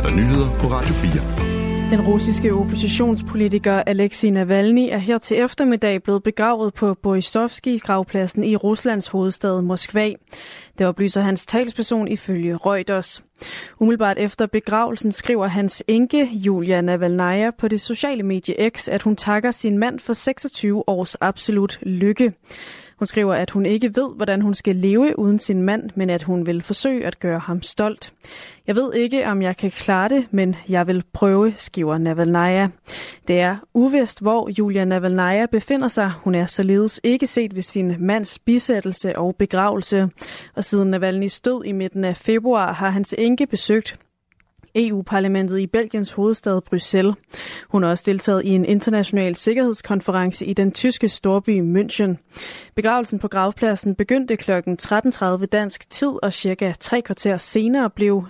er der nyheder på Radio 4. Den russiske oppositionspolitiker Alexei Navalny er her til eftermiddag blevet begravet på Borisovski-gravpladsen i Ruslands hovedstad Moskva. Det oplyser hans talsperson ifølge Reuters. Umiddelbart efter begravelsen skriver hans enke Julia Navalnaya på det sociale medie X, at hun takker sin mand for 26 års absolut lykke. Hun skriver, at hun ikke ved, hvordan hun skal leve uden sin mand, men at hun vil forsøge at gøre ham stolt. Jeg ved ikke, om jeg kan klare det, men jeg vil prøve, skriver Navalnaya. Det er uvist, hvor Julia Navalnaya befinder sig. Hun er således ikke set ved sin mands bisættelse og begravelse. Og siden Navalny's død i midten af februar har hans enke besøgt EU-parlamentet i Belgiens hovedstad Bruxelles. Hun har også deltaget i en international sikkerhedskonference i den tyske storby München. Begravelsen på gravpladsen begyndte kl. 13.30 dansk tid, og cirka tre kvarter senere blev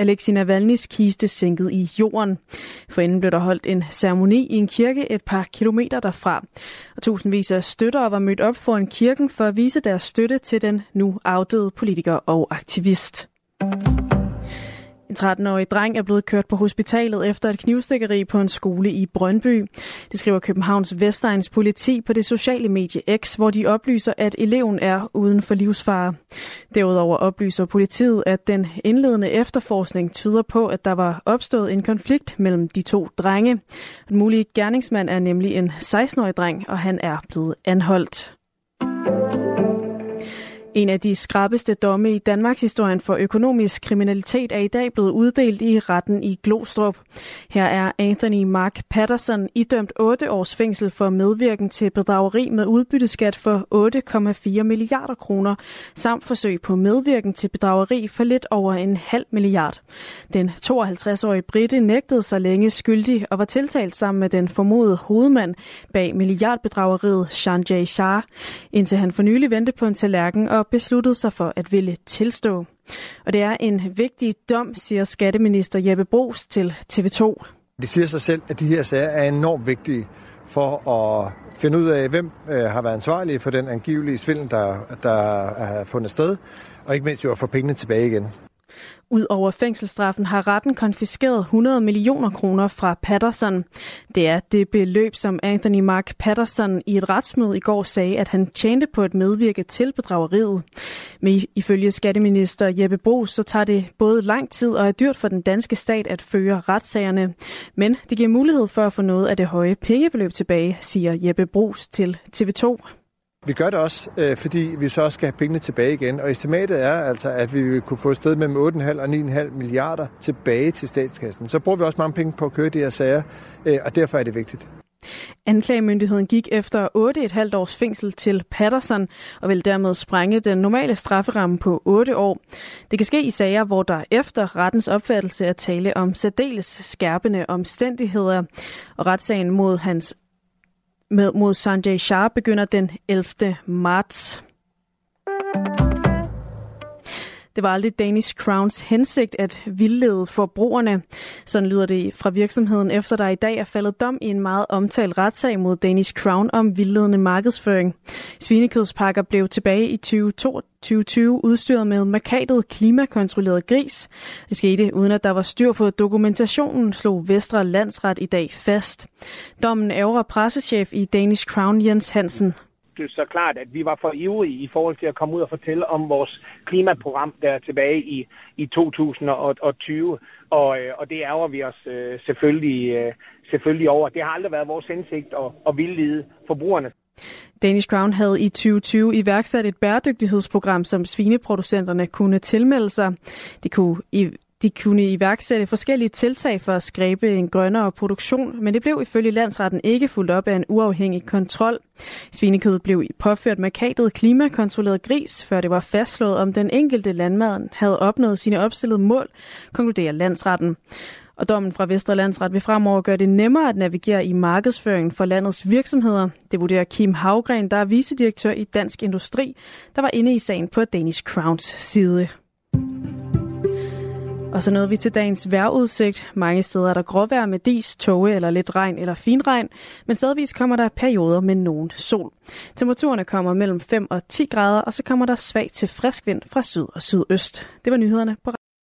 Alexei Navalny's kiste sænket i jorden. Forinden blev der holdt en ceremoni i en kirke et par kilometer derfra. Og tusindvis af støttere var mødt op foran kirken for at vise deres støtte til den nu afdøde politiker og aktivist. 13-årig dreng er blevet kørt på hospitalet efter et knivstikkeri på en skole i Brøndby. Det skriver Københavns Vestegns politi på det sociale medie X, hvor de oplyser, at eleven er uden for livsfare. Derudover oplyser politiet, at den indledende efterforskning tyder på, at der var opstået en konflikt mellem de to drenge. Den mulige gerningsmand er nemlig en 16-årig dreng, og han er blevet anholdt. En af de skrappeste domme i Danmarks historien for økonomisk kriminalitet er i dag blevet uddelt i retten i Glostrup. Her er Anthony Mark Patterson idømt 8 års fængsel for medvirken til bedrageri med udbytteskat for 8,4 milliarder kroner, samt forsøg på medvirken til bedrageri for lidt over en halv milliard. Den 52-årige Britte nægtede sig længe skyldig og var tiltalt sammen med den formodede hovedmand bag milliardbedrageriet Sanjay Shah, indtil han for nylig vendte på en tallerken og besluttede sig for at ville tilstå. Og det er en vigtig dom, siger skatteminister Jeppe Brugs til TV2. Det siger sig selv, at de her sager er enormt vigtige for at finde ud af, hvem øh, har været ansvarlig for den angivelige svindel, der, der er fundet sted, og ikke mindst jo at få pengene tilbage igen. Udover fængselsstraffen har retten konfiskeret 100 millioner kroner fra Patterson. Det er det beløb, som Anthony Mark Patterson i et retsmøde i går sagde, at han tjente på at medvirke til bedrageriet. Men ifølge skatteminister Jeppe Brugs, så tager det både lang tid og er dyrt for den danske stat at føre retssagerne. Men det giver mulighed for at få noget af det høje pengebeløb tilbage, siger Jeppe Brugs til TV2. Vi gør det også, øh, fordi vi så også skal have pengene tilbage igen. Og estimatet er altså, at vi vil kunne få et sted mellem 8,5 og 9,5 milliarder tilbage til statskassen. Så bruger vi også mange penge på at køre de her sager, øh, og derfor er det vigtigt. Anklagemyndigheden gik efter 8,5 års fængsel til Patterson og vil dermed sprænge den normale strafferamme på 8 år. Det kan ske i sager, hvor der efter rettens opfattelse er tale om særdeles skærpende omstændigheder, og retssagen mod hans med, mod Sanjay Shah begynder den 11. marts. Det var aldrig Danish Crowns hensigt at vildlede forbrugerne. Sådan lyder det fra virksomheden, efter der i dag er faldet dom i en meget omtalt retssag mod Danish Crown om vildledende markedsføring. Svinekødspakker blev tilbage i 2020 udstyret med markatet klimakontrolleret gris. Det skete uden at der var styr på dokumentationen, slog Vestre Landsret i dag fast. Dommen ærger pressechef i Danish Crown Jens Hansen det så klart, at vi var for ivrige i forhold til at komme ud og fortælle om vores klimaprogram der tilbage i, i 2020. Og, øh, og det ærger vi os øh, selvfølgelig, øh, selvfølgelig over. Det har aldrig været vores hensigt at, at vildlede forbrugerne. Danish Crown havde i 2020 iværksat et bæredygtighedsprogram, som svineproducenterne kunne tilmelde sig. Det kunne i de kunne iværksætte forskellige tiltag for at skabe en grønnere produktion, men det blev ifølge landsretten ikke fuldt op af en uafhængig kontrol. Svinekødet blev påført markatet klimakontrolleret gris, før det var fastslået, om den enkelte landmand havde opnået sine opstillede mål, konkluderer landsretten. Og dommen fra Vestre Landsret vil fremover gøre det nemmere at navigere i markedsføringen for landets virksomheder. Det vurderer Kim Havgren, der er vicedirektør i Dansk Industri, der var inde i sagen på Danish Crowns side. Og så nåede vi til dagens vejrudsigt. Mange steder er der gråvejr med dis, tåge eller lidt regn eller finregn, men stadigvis kommer der perioder med nogen sol. Temperaturerne kommer mellem 5 og 10 grader, og så kommer der svag til frisk vind fra syd og sydøst. Det var nyhederne på